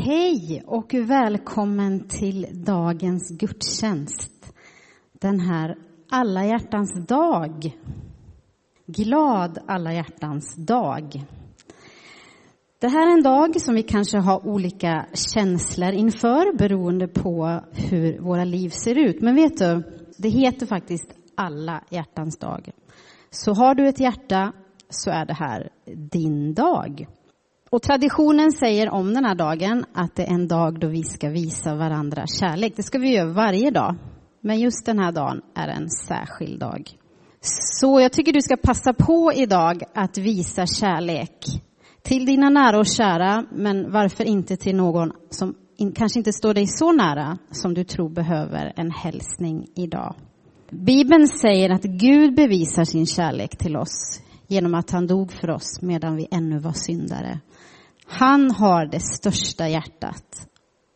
Hej och välkommen till dagens gudstjänst. Den här alla hjärtans dag. Glad alla hjärtans dag. Det här är en dag som vi kanske har olika känslor inför beroende på hur våra liv ser ut. Men vet du, det heter faktiskt alla hjärtans dag. Så har du ett hjärta så är det här din dag. Och traditionen säger om den här dagen att det är en dag då vi ska visa varandra kärlek. Det ska vi göra varje dag. Men just den här dagen är en särskild dag. Så jag tycker du ska passa på idag att visa kärlek till dina nära och kära, men varför inte till någon som kanske inte står dig så nära som du tror behöver en hälsning idag. Bibeln säger att Gud bevisar sin kärlek till oss genom att han dog för oss medan vi ännu var syndare. Han har det största hjärtat.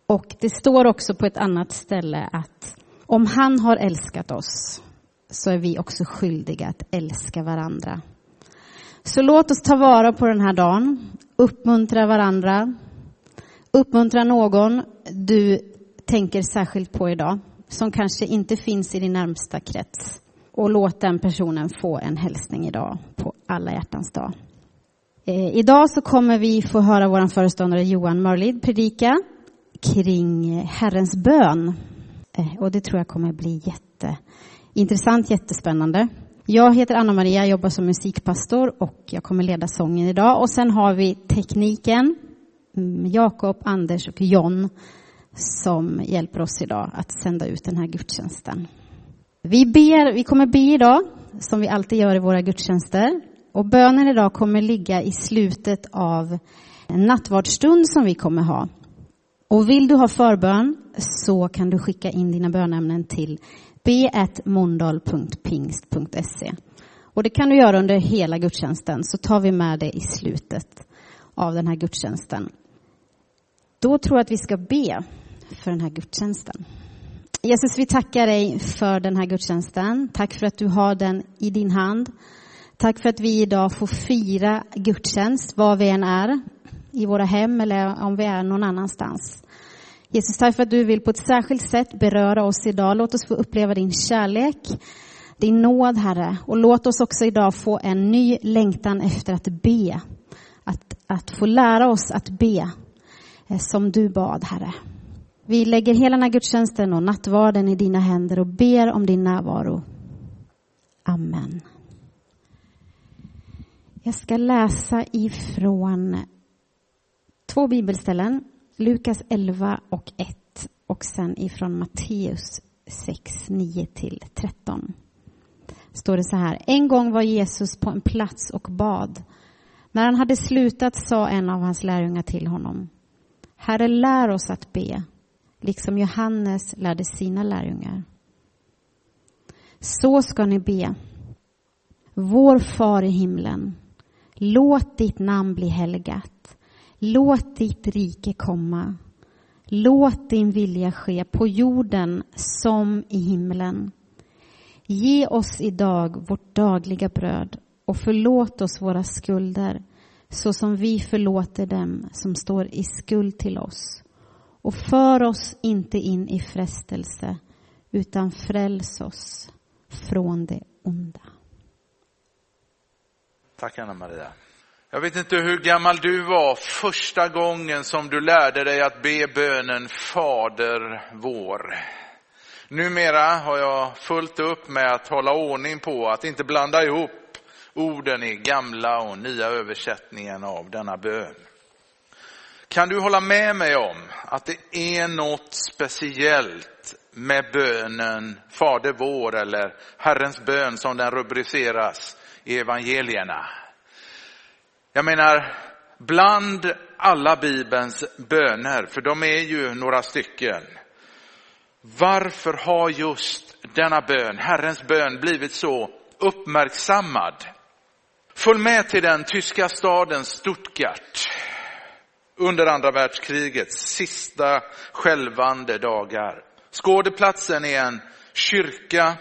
Och det står också på ett annat ställe att om han har älskat oss så är vi också skyldiga att älska varandra. Så låt oss ta vara på den här dagen, uppmuntra varandra, uppmuntra någon du tänker särskilt på idag, som kanske inte finns i din närmsta krets. Och låt den personen få en hälsning idag på alla hjärtans dag. Eh, idag så kommer vi få höra vår föreståndare Johan Mörlid predika kring Herrens bön. Eh, och det tror jag kommer bli jätteintressant, jättespännande. Jag heter Anna-Maria, jobbar som musikpastor och jag kommer leda sången idag. Och sen har vi tekniken, mm, Jakob, Anders och John som hjälper oss idag att sända ut den här gudstjänsten. Vi, ber, vi kommer be idag, som vi alltid gör i våra gudstjänster. Och bönen idag kommer ligga i slutet av en nattvardsstund som vi kommer ha. Och vill du ha förbön så kan du skicka in dina bönämnen till b1mondal.pingst.se. Och det kan du göra under hela gudstjänsten, så tar vi med det i slutet av den här gudstjänsten. Då tror jag att vi ska be för den här gudstjänsten. Jesus, vi tackar dig för den här gudstjänsten. Tack för att du har den i din hand. Tack för att vi idag får fira gudstjänst var vi än är, i våra hem eller om vi är någon annanstans. Jesus, tack för att du vill på ett särskilt sätt beröra oss idag. Låt oss få uppleva din kärlek, din nåd, Herre. Och låt oss också idag få en ny längtan efter att be. Att, att få lära oss att be eh, som du bad, Herre. Vi lägger hela den här gudstjänsten och nattvarden i dina händer och ber om din närvaro. Amen. Jag ska läsa ifrån två bibelställen. Lukas 11 och 1 och sen ifrån Matteus 6, 9 till 13. Står det så här. En gång var Jesus på en plats och bad. När han hade slutat sa en av hans lärjungar till honom. Herre, lär oss att be, liksom Johannes lärde sina lärjungar. Så ska ni be. Vår far i himlen Låt ditt namn bli helgat. Låt ditt rike komma. Låt din vilja ske på jorden som i himlen. Ge oss idag vårt dagliga bröd och förlåt oss våra skulder så som vi förlåter dem som står i skuld till oss. Och för oss inte in i frestelse utan fräls oss från det onda. Tack Anna-Maria. Jag vet inte hur gammal du var första gången som du lärde dig att be bönen Fader vår. Numera har jag fullt upp med att hålla ordning på att inte blanda ihop orden i gamla och nya översättningen av denna bön. Kan du hålla med mig om att det är något speciellt med bönen Fader vår eller Herrens bön som den rubriceras i evangelierna. Jag menar, bland alla Bibelns böner, för de är ju några stycken. Varför har just denna bön, Herrens bön, blivit så uppmärksammad? Följ med till den tyska staden Stuttgart under andra världskrigets sista skälvande dagar. Skådeplatsen är en kyrka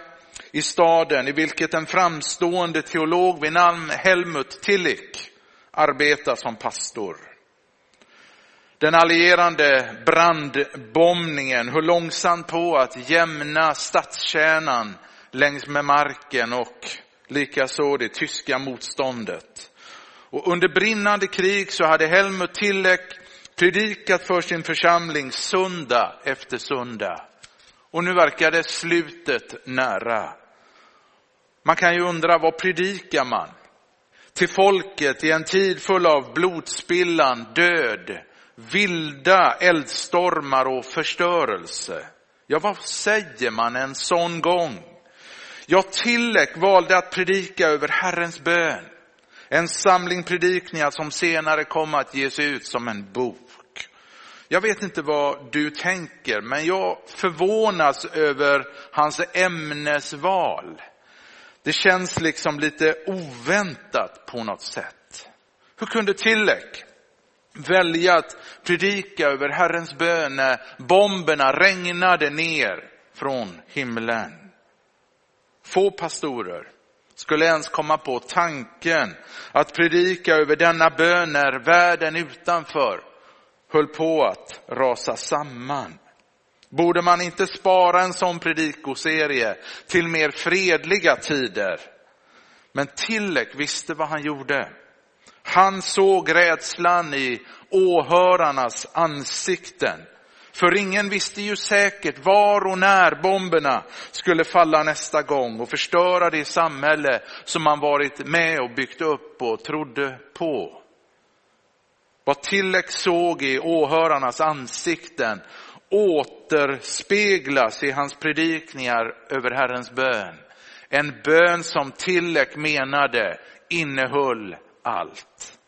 i staden i vilket en framstående teolog vid namn Helmut Tillich arbetar som pastor. Den allierande brandbombningen höll långsamt på att jämna stadskärnan längs med marken och likaså det tyska motståndet. Och under brinnande krig så hade Helmut Tillek predikat för sin församling söndag efter söndag. Och nu verkar det slutet nära. Man kan ju undra, vad predikar man? Till folket i en tid full av blodspillan, död, vilda eldstormar och förstörelse. Ja, vad säger man en sån gång? Ja, Tillek valde att predika över Herrens bön. En samling predikningar som senare kom att ges ut som en bok. Jag vet inte vad du tänker, men jag förvånas över hans ämnesval. Det känns liksom lite oväntat på något sätt. Hur kunde Tillek välja att predika över Herrens bön när bomberna regnade ner från himlen? Få pastorer skulle ens komma på tanken att predika över denna bön när världen utanför höll på att rasa samman. Borde man inte spara en sån predikoserie till mer fredliga tider? Men Tillek visste vad han gjorde. Han såg rädslan i åhörarnas ansikten. För ingen visste ju säkert var och när bomberna skulle falla nästa gång och förstöra det samhälle som man varit med och byggt upp och trodde på. Vad Tillek såg i åhörarnas ansikten återspeglas i hans predikningar över Herrens bön. En bön som Tillek menade innehöll allt.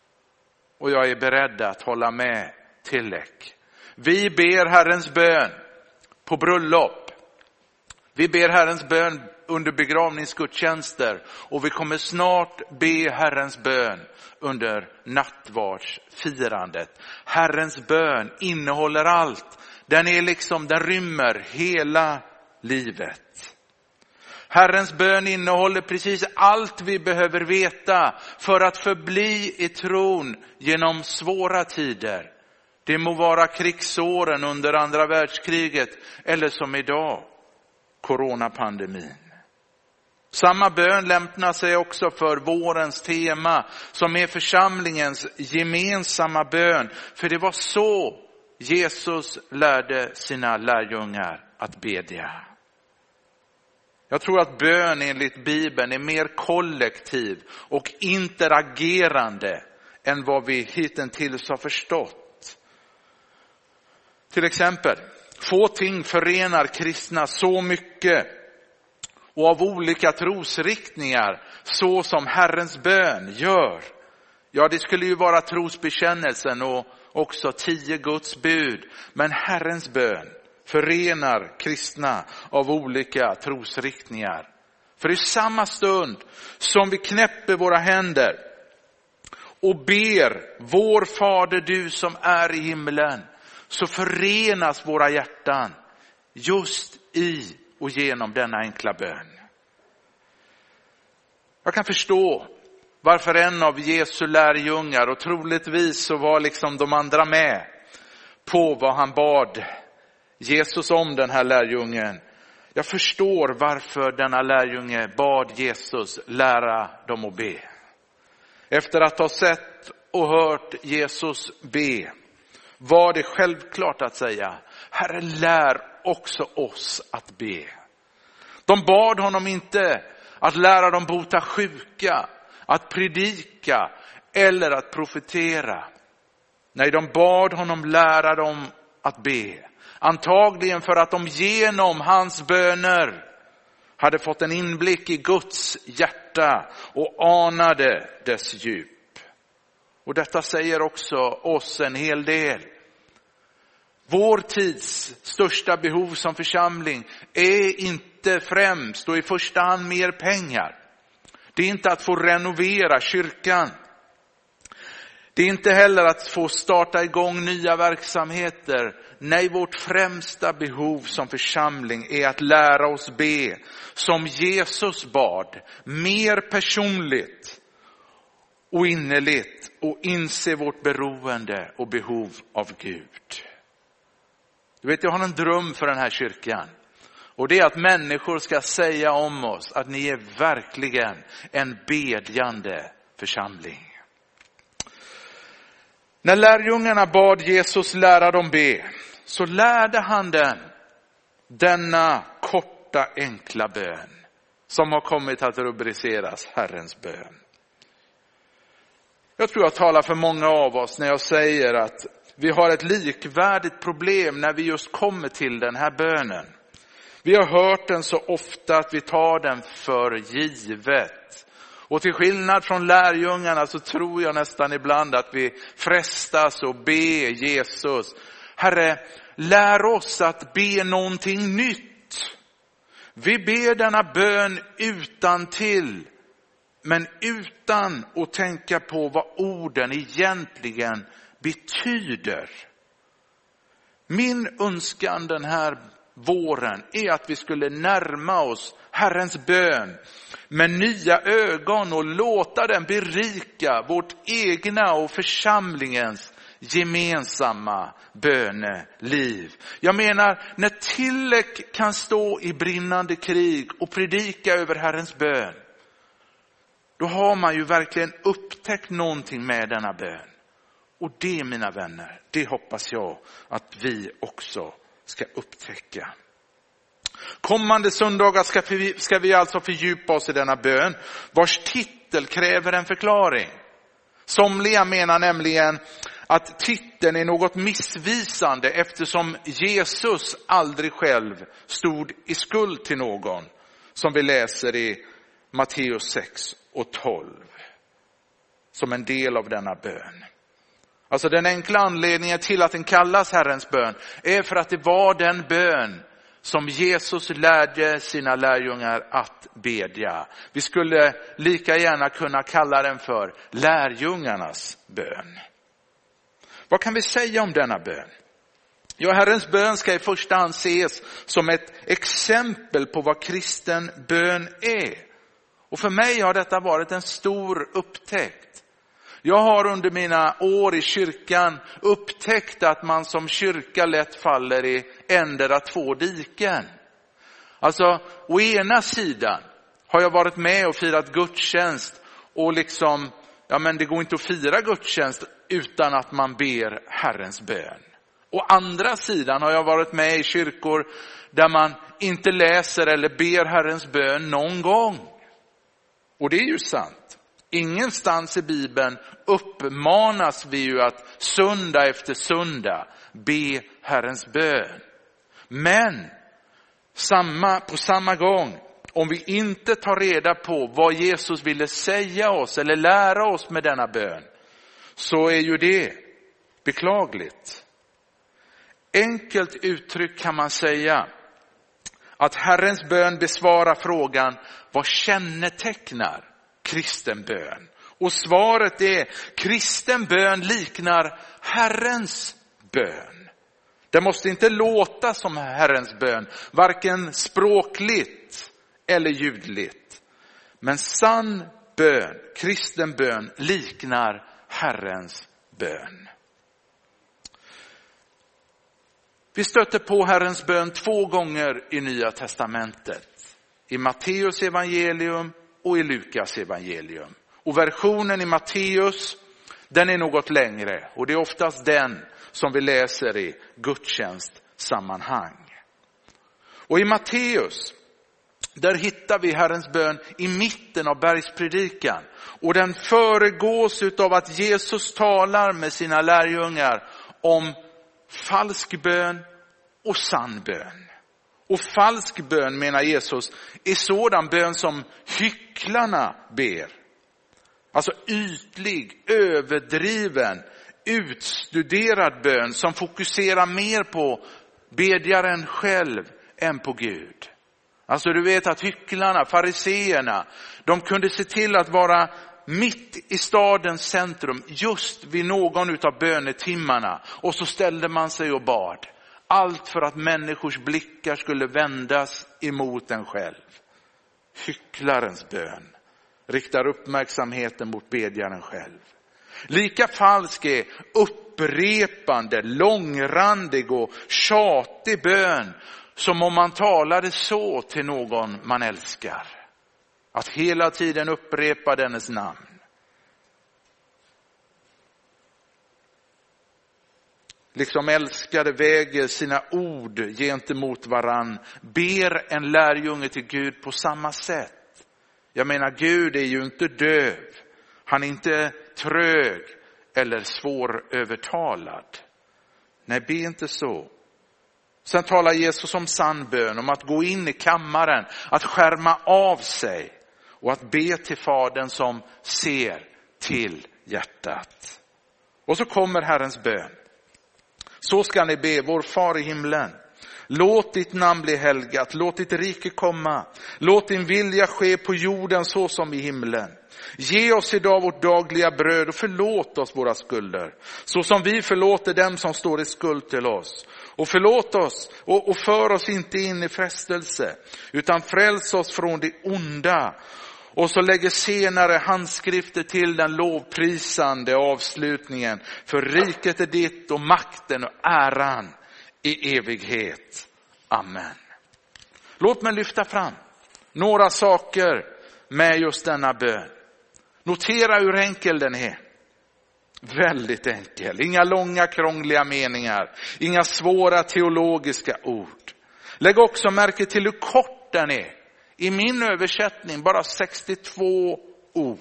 Och jag är beredd att hålla med Tillek. Vi ber Herrens bön på bröllop. Vi ber Herrens bön under begravningsgudstjänster och vi kommer snart be Herrens bön under nattvardsfirandet. Herrens bön innehåller allt. Den är liksom, den rymmer hela livet. Herrens bön innehåller precis allt vi behöver veta för att förbli i tron genom svåra tider. Det må vara krigsåren under andra världskriget eller som idag, coronapandemin. Samma bön lämnar sig också för vårens tema som är församlingens gemensamma bön. För det var så Jesus lärde sina lärjungar att bedja. Jag tror att bön enligt Bibeln är mer kollektiv och interagerande än vad vi hittills har förstått. Till exempel, få ting förenar kristna så mycket och av olika trosriktningar så som Herrens bön gör. Ja, det skulle ju vara trosbekännelsen och också tio Guds bud. Men Herrens bön förenar kristna av olika trosriktningar. För i samma stund som vi knäpper våra händer och ber, vår Fader du som är i himlen, så förenas våra hjärtan just i och genom denna enkla bön. Jag kan förstå varför en av Jesu lärjungar, och troligtvis så var liksom de andra med på vad han bad Jesus om den här lärjungen. Jag förstår varför denna lärjunge bad Jesus lära dem att be. Efter att ha sett och hört Jesus be var det självklart att säga, Herre lär också oss att be. De bad honom inte att lära dem bota sjuka, att predika eller att profetera. Nej, de bad honom lära dem att be. Antagligen för att de genom hans böner hade fått en inblick i Guds hjärta och anade dess djup. Och detta säger också oss en hel del. Vår tids största behov som församling är inte främst och i första hand mer pengar. Det är inte att få renovera kyrkan. Det är inte heller att få starta igång nya verksamheter. Nej, vårt främsta behov som församling är att lära oss be som Jesus bad, mer personligt och innerligt och inse vårt beroende och behov av Gud. Du vet, jag har en dröm för den här kyrkan. Och det är att människor ska säga om oss att ni är verkligen en bedjande församling. När lärjungarna bad Jesus lära dem be, så lärde han den denna korta enkla bön som har kommit att rubriceras Herrens bön. Jag tror jag talar för många av oss när jag säger att vi har ett likvärdigt problem när vi just kommer till den här bönen. Vi har hört den så ofta att vi tar den för givet. Och till skillnad från lärjungarna så tror jag nästan ibland att vi frestas att be Jesus, Herre, lär oss att be någonting nytt. Vi ber denna bön utan till, men utan att tänka på vad orden egentligen betyder. Min önskan den här våren är att vi skulle närma oss Herrens bön med nya ögon och låta den berika vårt egna och församlingens gemensamma böneliv. Jag menar, när Tillek kan stå i brinnande krig och predika över Herrens bön, då har man ju verkligen upptäckt någonting med denna bön. Och det mina vänner, det hoppas jag att vi också ska upptäcka. Kommande söndagar ska vi, ska vi alltså fördjupa oss i denna bön, vars titel kräver en förklaring. Somliga menar nämligen att titeln är något missvisande eftersom Jesus aldrig själv stod i skuld till någon, som vi läser i Matteus 6 och 12, som en del av denna bön. Alltså den enkla anledningen till att den kallas Herrens bön är för att det var den bön som Jesus lärde sina lärjungar att bedja. Vi skulle lika gärna kunna kalla den för lärjungarnas bön. Vad kan vi säga om denna bön? Ja, Herrens bön ska i första hand ses som ett exempel på vad kristen bön är. Och för mig har detta varit en stor upptäckt. Jag har under mina år i kyrkan upptäckt att man som kyrka lätt faller i endera två diken. Alltså, å ena sidan har jag varit med och firat gudstjänst och liksom, ja men det går inte att fira gudstjänst utan att man ber Herrens bön. Å andra sidan har jag varit med i kyrkor där man inte läser eller ber Herrens bön någon gång. Och det är ju sant. Ingenstans i Bibeln uppmanas vi ju att söndag efter söndag be Herrens bön. Men samma, på samma gång, om vi inte tar reda på vad Jesus ville säga oss eller lära oss med denna bön, så är ju det beklagligt. Enkelt uttryckt kan man säga att Herrens bön besvarar frågan, vad kännetecknar kristen bön? Och svaret är, kristen bön liknar Herrens bön. Det måste inte låta som Herrens bön, varken språkligt eller ljudligt. Men sann bön, kristen bön, liknar Herrens bön. Vi stöter på Herrens bön två gånger i Nya Testamentet. I Matteus evangelium och i Lukas evangelium. Och versionen i Matteus, den är något längre och det är oftast den som vi läser i gudstjänstsammanhang. Och i Matteus, där hittar vi Herrens bön i mitten av bergspredikan. Och den föregås av att Jesus talar med sina lärjungar om falsk bön och sann bön. Och falsk bön menar Jesus är sådan bön som hycklarna ber. Alltså ytlig, överdriven, utstuderad bön som fokuserar mer på bedjaren själv än på Gud. Alltså du vet att hycklarna, fariseerna, de kunde se till att vara mitt i stadens centrum just vid någon av bönetimmarna och så ställde man sig och bad. Allt för att människors blickar skulle vändas emot en själv. Hycklarens bön. riktar uppmärksamheten mot bedjaren själv. Lika falsk är upprepande, långrandig och tjatig bön som om man talade så till någon man älskar. Att hela tiden upprepa dennes namn. liksom älskade väger sina ord gentemot varann, ber en lärjunge till Gud på samma sätt. Jag menar, Gud är ju inte döv. Han är inte trög eller svårövertalad. Nej, be inte så. Sen talar Jesus om sann bön, om att gå in i kammaren, att skärma av sig och att be till Fadern som ser till hjärtat. Och så kommer Herrens bön. Så ska ni be, vår far i himlen. Låt ditt namn bli helgat, låt ditt rike komma. Låt din vilja ske på jorden så som i himlen. Ge oss idag vårt dagliga bröd och förlåt oss våra skulder, så som vi förlåter dem som står i skuld till oss. Och förlåt oss och, och för oss inte in i frestelse, utan fräls oss från det onda. Och så lägger senare handskrifter till den lovprisande avslutningen. För riket är ditt och makten och äran i evighet. Amen. Låt mig lyfta fram några saker med just denna bön. Notera hur enkel den är. Väldigt enkel. Inga långa krångliga meningar. Inga svåra teologiska ord. Lägg också märke till hur kort den är. I min översättning bara 62 ord.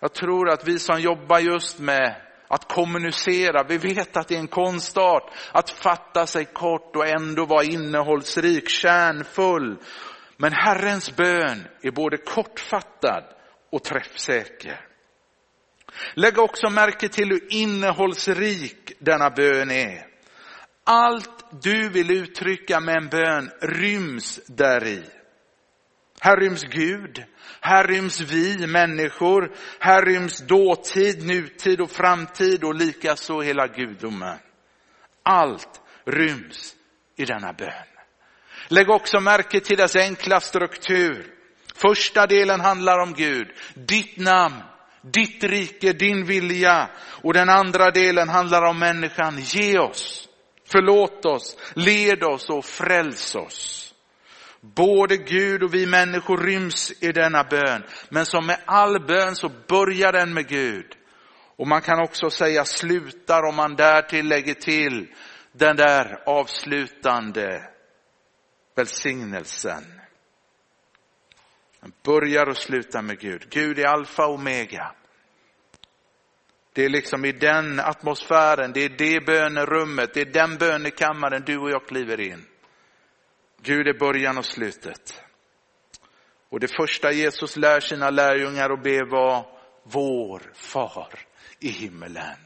Jag tror att vi som jobbar just med att kommunicera, vi vet att det är en konstart att fatta sig kort och ändå vara innehållsrik, kärnfull. Men Herrens bön är både kortfattad och träffsäker. Lägg också märke till hur innehållsrik denna bön är. Allt du vill uttrycka med en bön ryms däri. Här ryms Gud, här ryms vi människor, här ryms dåtid, nutid och framtid och likaså hela gudomen. Allt ryms i denna bön. Lägg också märke till dess enkla struktur. Första delen handlar om Gud, ditt namn, ditt rike, din vilja. Och den andra delen handlar om människan, ge oss Förlåt oss, led oss och fräls oss. Både Gud och vi människor ryms i denna bön. Men som med all bön så börjar den med Gud. Och man kan också säga slutar om man därtill lägger till den där avslutande välsignelsen. Den börjar och slutar med Gud. Gud är alfa och omega. Det är liksom i den atmosfären, det är det bönerummet, det är den bönekammaren du och jag kliver in. Gud är början och slutet. Och det första Jesus lär sina lärjungar att be var vår far i himmelen.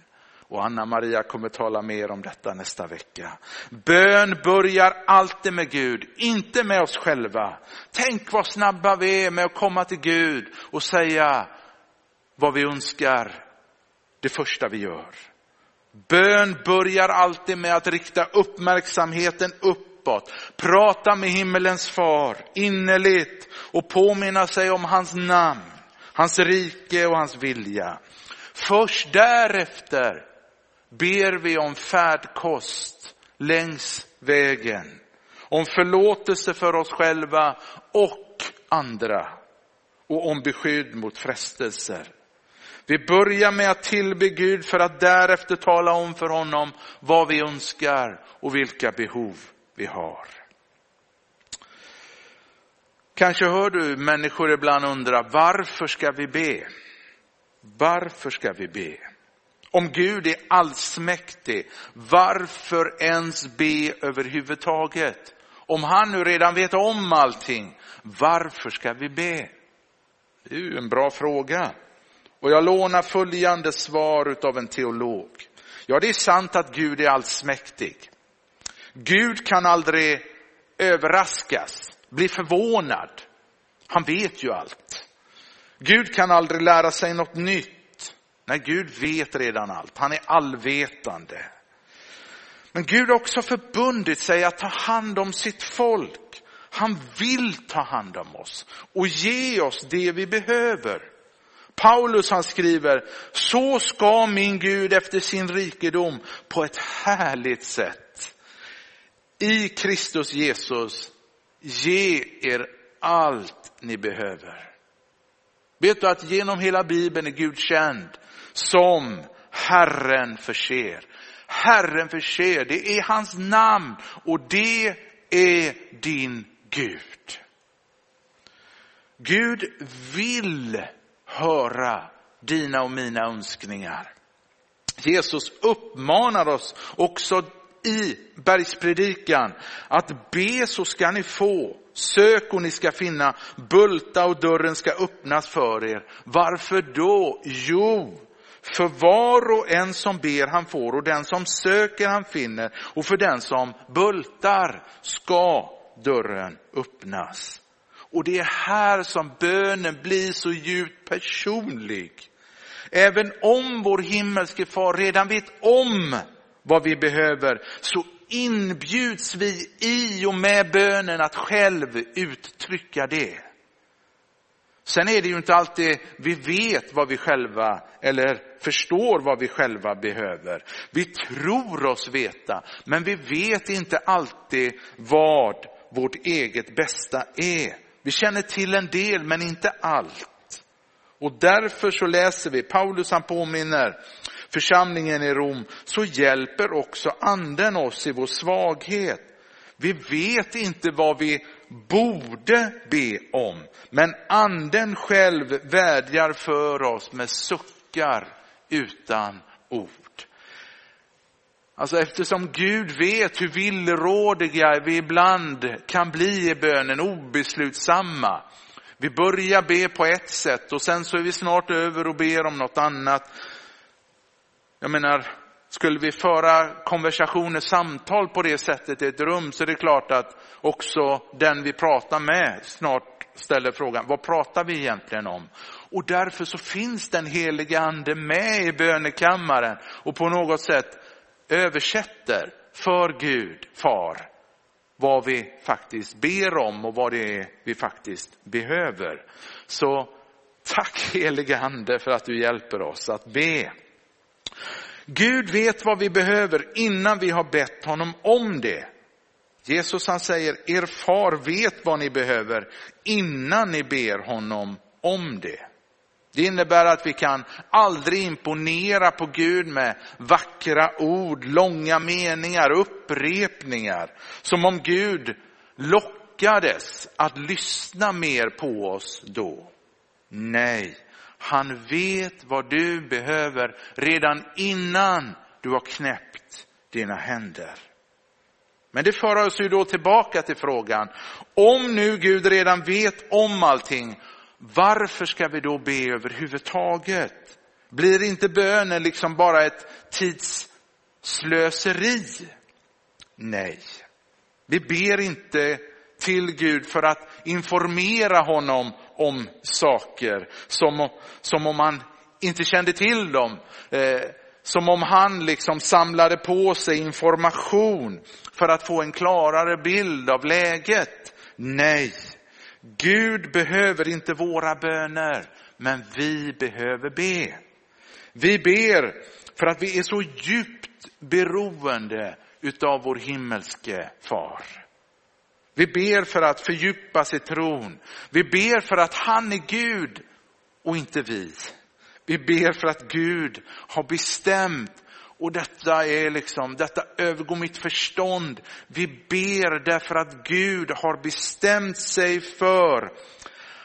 Och Anna-Maria kommer tala mer om detta nästa vecka. Bön börjar alltid med Gud, inte med oss själva. Tänk vad snabba vi är med att komma till Gud och säga vad vi önskar det första vi gör. Bön börjar alltid med att rikta uppmärksamheten uppåt, prata med himmelens far innerligt och påminna sig om hans namn, hans rike och hans vilja. Först därefter ber vi om färdkost längs vägen, om förlåtelse för oss själva och andra och om beskydd mot frestelser. Vi börjar med att tillbe Gud för att därefter tala om för honom vad vi önskar och vilka behov vi har. Kanske hör du människor ibland undra, varför ska vi be? Varför ska vi be? Om Gud är allsmäktig, varför ens be överhuvudtaget? Om han nu redan vet om allting, varför ska vi be? Det är ju en bra fråga. Och jag lånar följande svar av en teolog. Ja, det är sant att Gud är allsmäktig. Gud kan aldrig överraskas, bli förvånad. Han vet ju allt. Gud kan aldrig lära sig något nytt. Nej, Gud vet redan allt. Han är allvetande. Men Gud har också förbundit sig att ta hand om sitt folk. Han vill ta hand om oss och ge oss det vi behöver. Paulus han skriver, så ska min Gud efter sin rikedom på ett härligt sätt i Kristus Jesus ge er allt ni behöver. Vet du att genom hela Bibeln är Gud känd som Herren förser. Herren förser, det är hans namn och det är din Gud. Gud vill höra dina och mina önskningar. Jesus uppmanar oss också i bergspredikan att be så ska ni få, sök och ni ska finna, bulta och dörren ska öppnas för er. Varför då? Jo, för var och en som ber han får och den som söker han finner och för den som bultar ska dörren öppnas. Och det är här som bönen blir så djupt personlig. Även om vår himmelske far redan vet om vad vi behöver så inbjuds vi i och med bönen att själv uttrycka det. Sen är det ju inte alltid vi vet vad vi själva, eller förstår vad vi själva behöver. Vi tror oss veta, men vi vet inte alltid vad vårt eget bästa är. Vi känner till en del, men inte allt. Och därför så läser vi, Paulus han påminner församlingen i Rom, så hjälper också anden oss i vår svaghet. Vi vet inte vad vi borde be om, men anden själv vädjar för oss med suckar utan ord. Alltså eftersom Gud vet hur villrådiga vi ibland kan bli i bönen, obeslutsamma. Vi börjar be på ett sätt och sen så är vi snart över och ber om något annat. Jag menar, skulle vi föra konversationer, samtal på det sättet i ett rum så är det klart att också den vi pratar med snart ställer frågan, vad pratar vi egentligen om? Och därför så finns den heliga ande med i bönekammaren och på något sätt översätter för Gud, far, vad vi faktiskt ber om och vad det är vi faktiskt behöver. Så tack helige ande för att du hjälper oss att be. Gud vet vad vi behöver innan vi har bett honom om det. Jesus han säger, er far vet vad ni behöver innan ni ber honom om det. Det innebär att vi kan aldrig imponera på Gud med vackra ord, långa meningar, upprepningar. Som om Gud lockades att lyssna mer på oss då. Nej, han vet vad du behöver redan innan du har knäppt dina händer. Men det för oss ju då tillbaka till frågan, om nu Gud redan vet om allting, varför ska vi då be överhuvudtaget? Blir inte bönen liksom bara ett tidsslöseri? Nej, vi ber inte till Gud för att informera honom om saker som, som om han inte kände till dem. Eh, som om han liksom samlade på sig information för att få en klarare bild av läget. Nej, Gud behöver inte våra böner, men vi behöver be. Vi ber för att vi är så djupt beroende utav vår himmelske far. Vi ber för att fördjupas i tron. Vi ber för att han är Gud och inte vi. Vi ber för att Gud har bestämt och detta är liksom, detta övergår mitt förstånd. Vi ber därför att Gud har bestämt sig för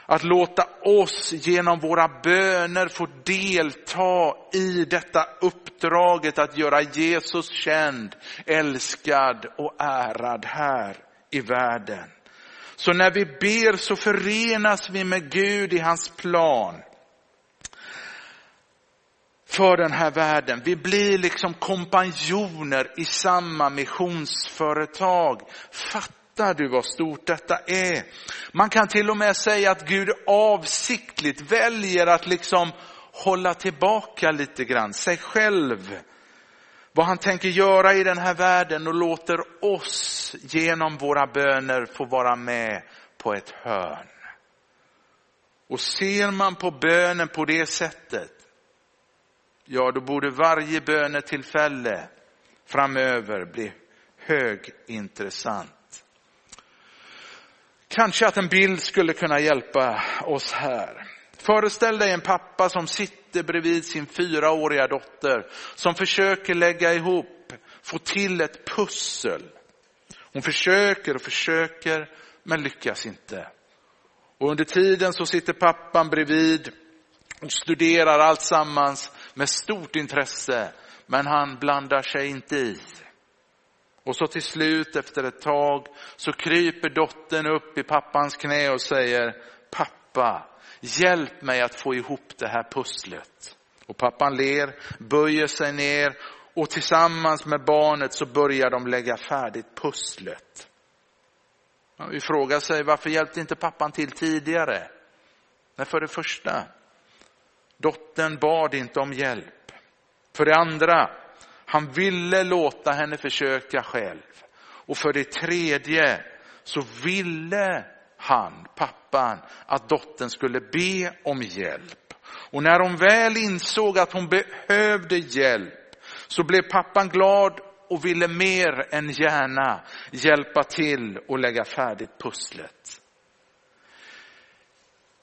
att låta oss genom våra böner få delta i detta uppdraget att göra Jesus känd, älskad och ärad här i världen. Så när vi ber så förenas vi med Gud i hans plan för den här världen. Vi blir liksom kompanjoner i samma missionsföretag. Fattar du vad stort detta är? Man kan till och med säga att Gud avsiktligt väljer att liksom hålla tillbaka lite grann sig själv vad han tänker göra i den här världen och låter oss genom våra böner få vara med på ett hörn. Och ser man på bönen på det sättet, ja då borde varje bönetillfälle framöver bli högintressant. Kanske att en bild skulle kunna hjälpa oss här. Föreställ dig en pappa som sitter bredvid sin fyraåriga dotter som försöker lägga ihop, få till ett pussel. Hon försöker och försöker men lyckas inte. Och under tiden så sitter pappan bredvid och studerar allt sammans med stort intresse men han blandar sig inte i. Och så till slut efter ett tag så kryper dottern upp i pappans knä och säger pappa, hjälp mig att få ihop det här pusslet. Och pappan ler, böjer sig ner och tillsammans med barnet så börjar de lägga färdigt pusslet. Man frågar sig varför hjälpte inte pappan till tidigare? Nej, för det första, dottern bad inte om hjälp. För det andra, han ville låta henne försöka själv. Och för det tredje så ville han, pappan, att dottern skulle be om hjälp. Och när hon väl insåg att hon behövde hjälp så blev pappan glad och ville mer än gärna hjälpa till och lägga färdigt pusslet.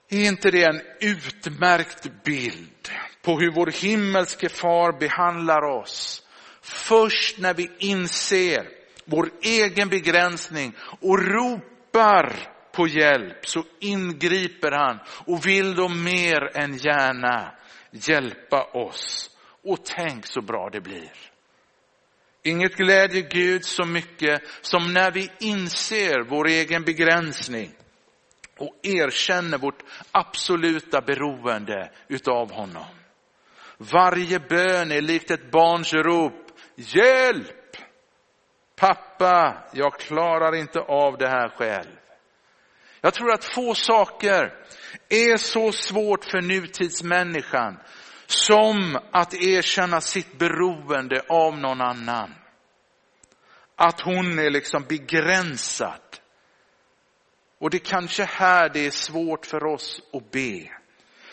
Är inte det en utmärkt bild på hur vår himmelske far behandlar oss? Först när vi inser vår egen begränsning och ropar på hjälp så ingriper han och vill då mer än gärna hjälpa oss. Och tänk så bra det blir. Inget glädjer Gud så mycket som när vi inser vår egen begränsning och erkänner vårt absoluta beroende utav honom. Varje bön är likt ett barns rop. Hjälp! Pappa, jag klarar inte av det här själv. Jag tror att få saker är så svårt för nutidsmänniskan som att erkänna sitt beroende av någon annan. Att hon är liksom begränsad. Och det kanske här det är svårt för oss att be.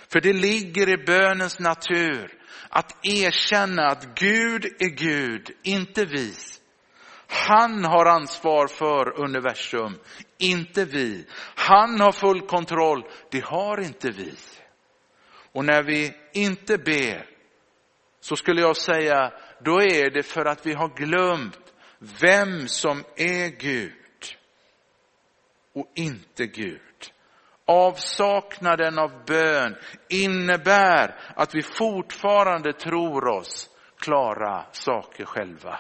För det ligger i bönens natur att erkänna att Gud är Gud, inte vi. Han har ansvar för universum, inte vi. Han har full kontroll, det har inte vi. Och när vi inte ber så skulle jag säga, då är det för att vi har glömt vem som är Gud och inte Gud. Avsaknaden av bön innebär att vi fortfarande tror oss klara saker själva.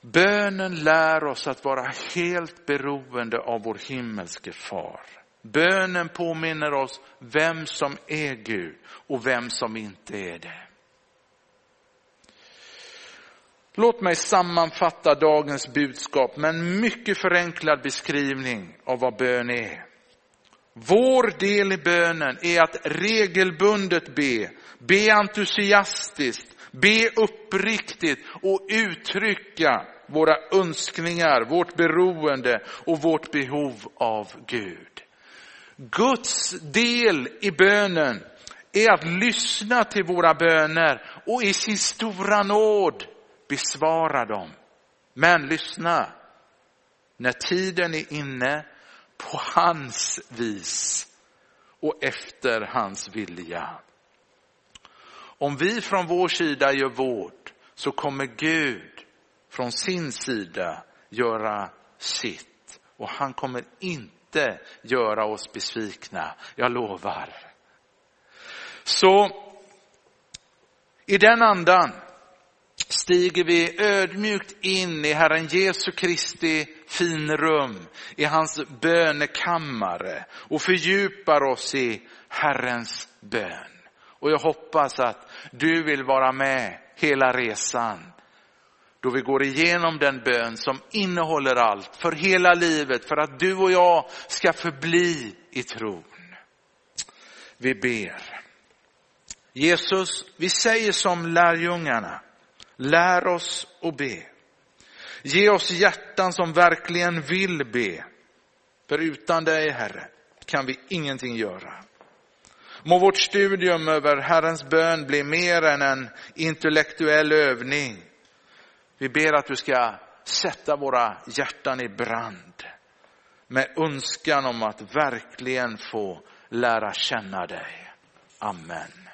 Bönen lär oss att vara helt beroende av vår himmelske far. Bönen påminner oss vem som är Gud och vem som inte är det. Låt mig sammanfatta dagens budskap med en mycket förenklad beskrivning av vad bön är. Vår del i bönen är att regelbundet be, be entusiastiskt, be uppriktigt och uttrycka våra önskningar, vårt beroende och vårt behov av Gud. Guds del i bönen är att lyssna till våra böner och i sin stora nåd besvara dem. Men lyssna, när tiden är inne på hans vis och efter hans vilja. Om vi från vår sida gör vårt så kommer Gud från sin sida göra sitt. Och han kommer inte göra oss besvikna, jag lovar. Så i den andan stiger vi ödmjukt in i Herren Jesu Kristi finrum, i hans bönekammare och fördjupar oss i Herrens bön. Och jag hoppas att du vill vara med hela resan då vi går igenom den bön som innehåller allt för hela livet, för att du och jag ska förbli i tron. Vi ber. Jesus, vi säger som lärjungarna, lär oss att be. Ge oss hjärtan som verkligen vill be. För utan dig, Herre, kan vi ingenting göra. Må vårt studium över Herrens bön bli mer än en intellektuell övning. Vi ber att du ska sätta våra hjärtan i brand med önskan om att verkligen få lära känna dig. Amen.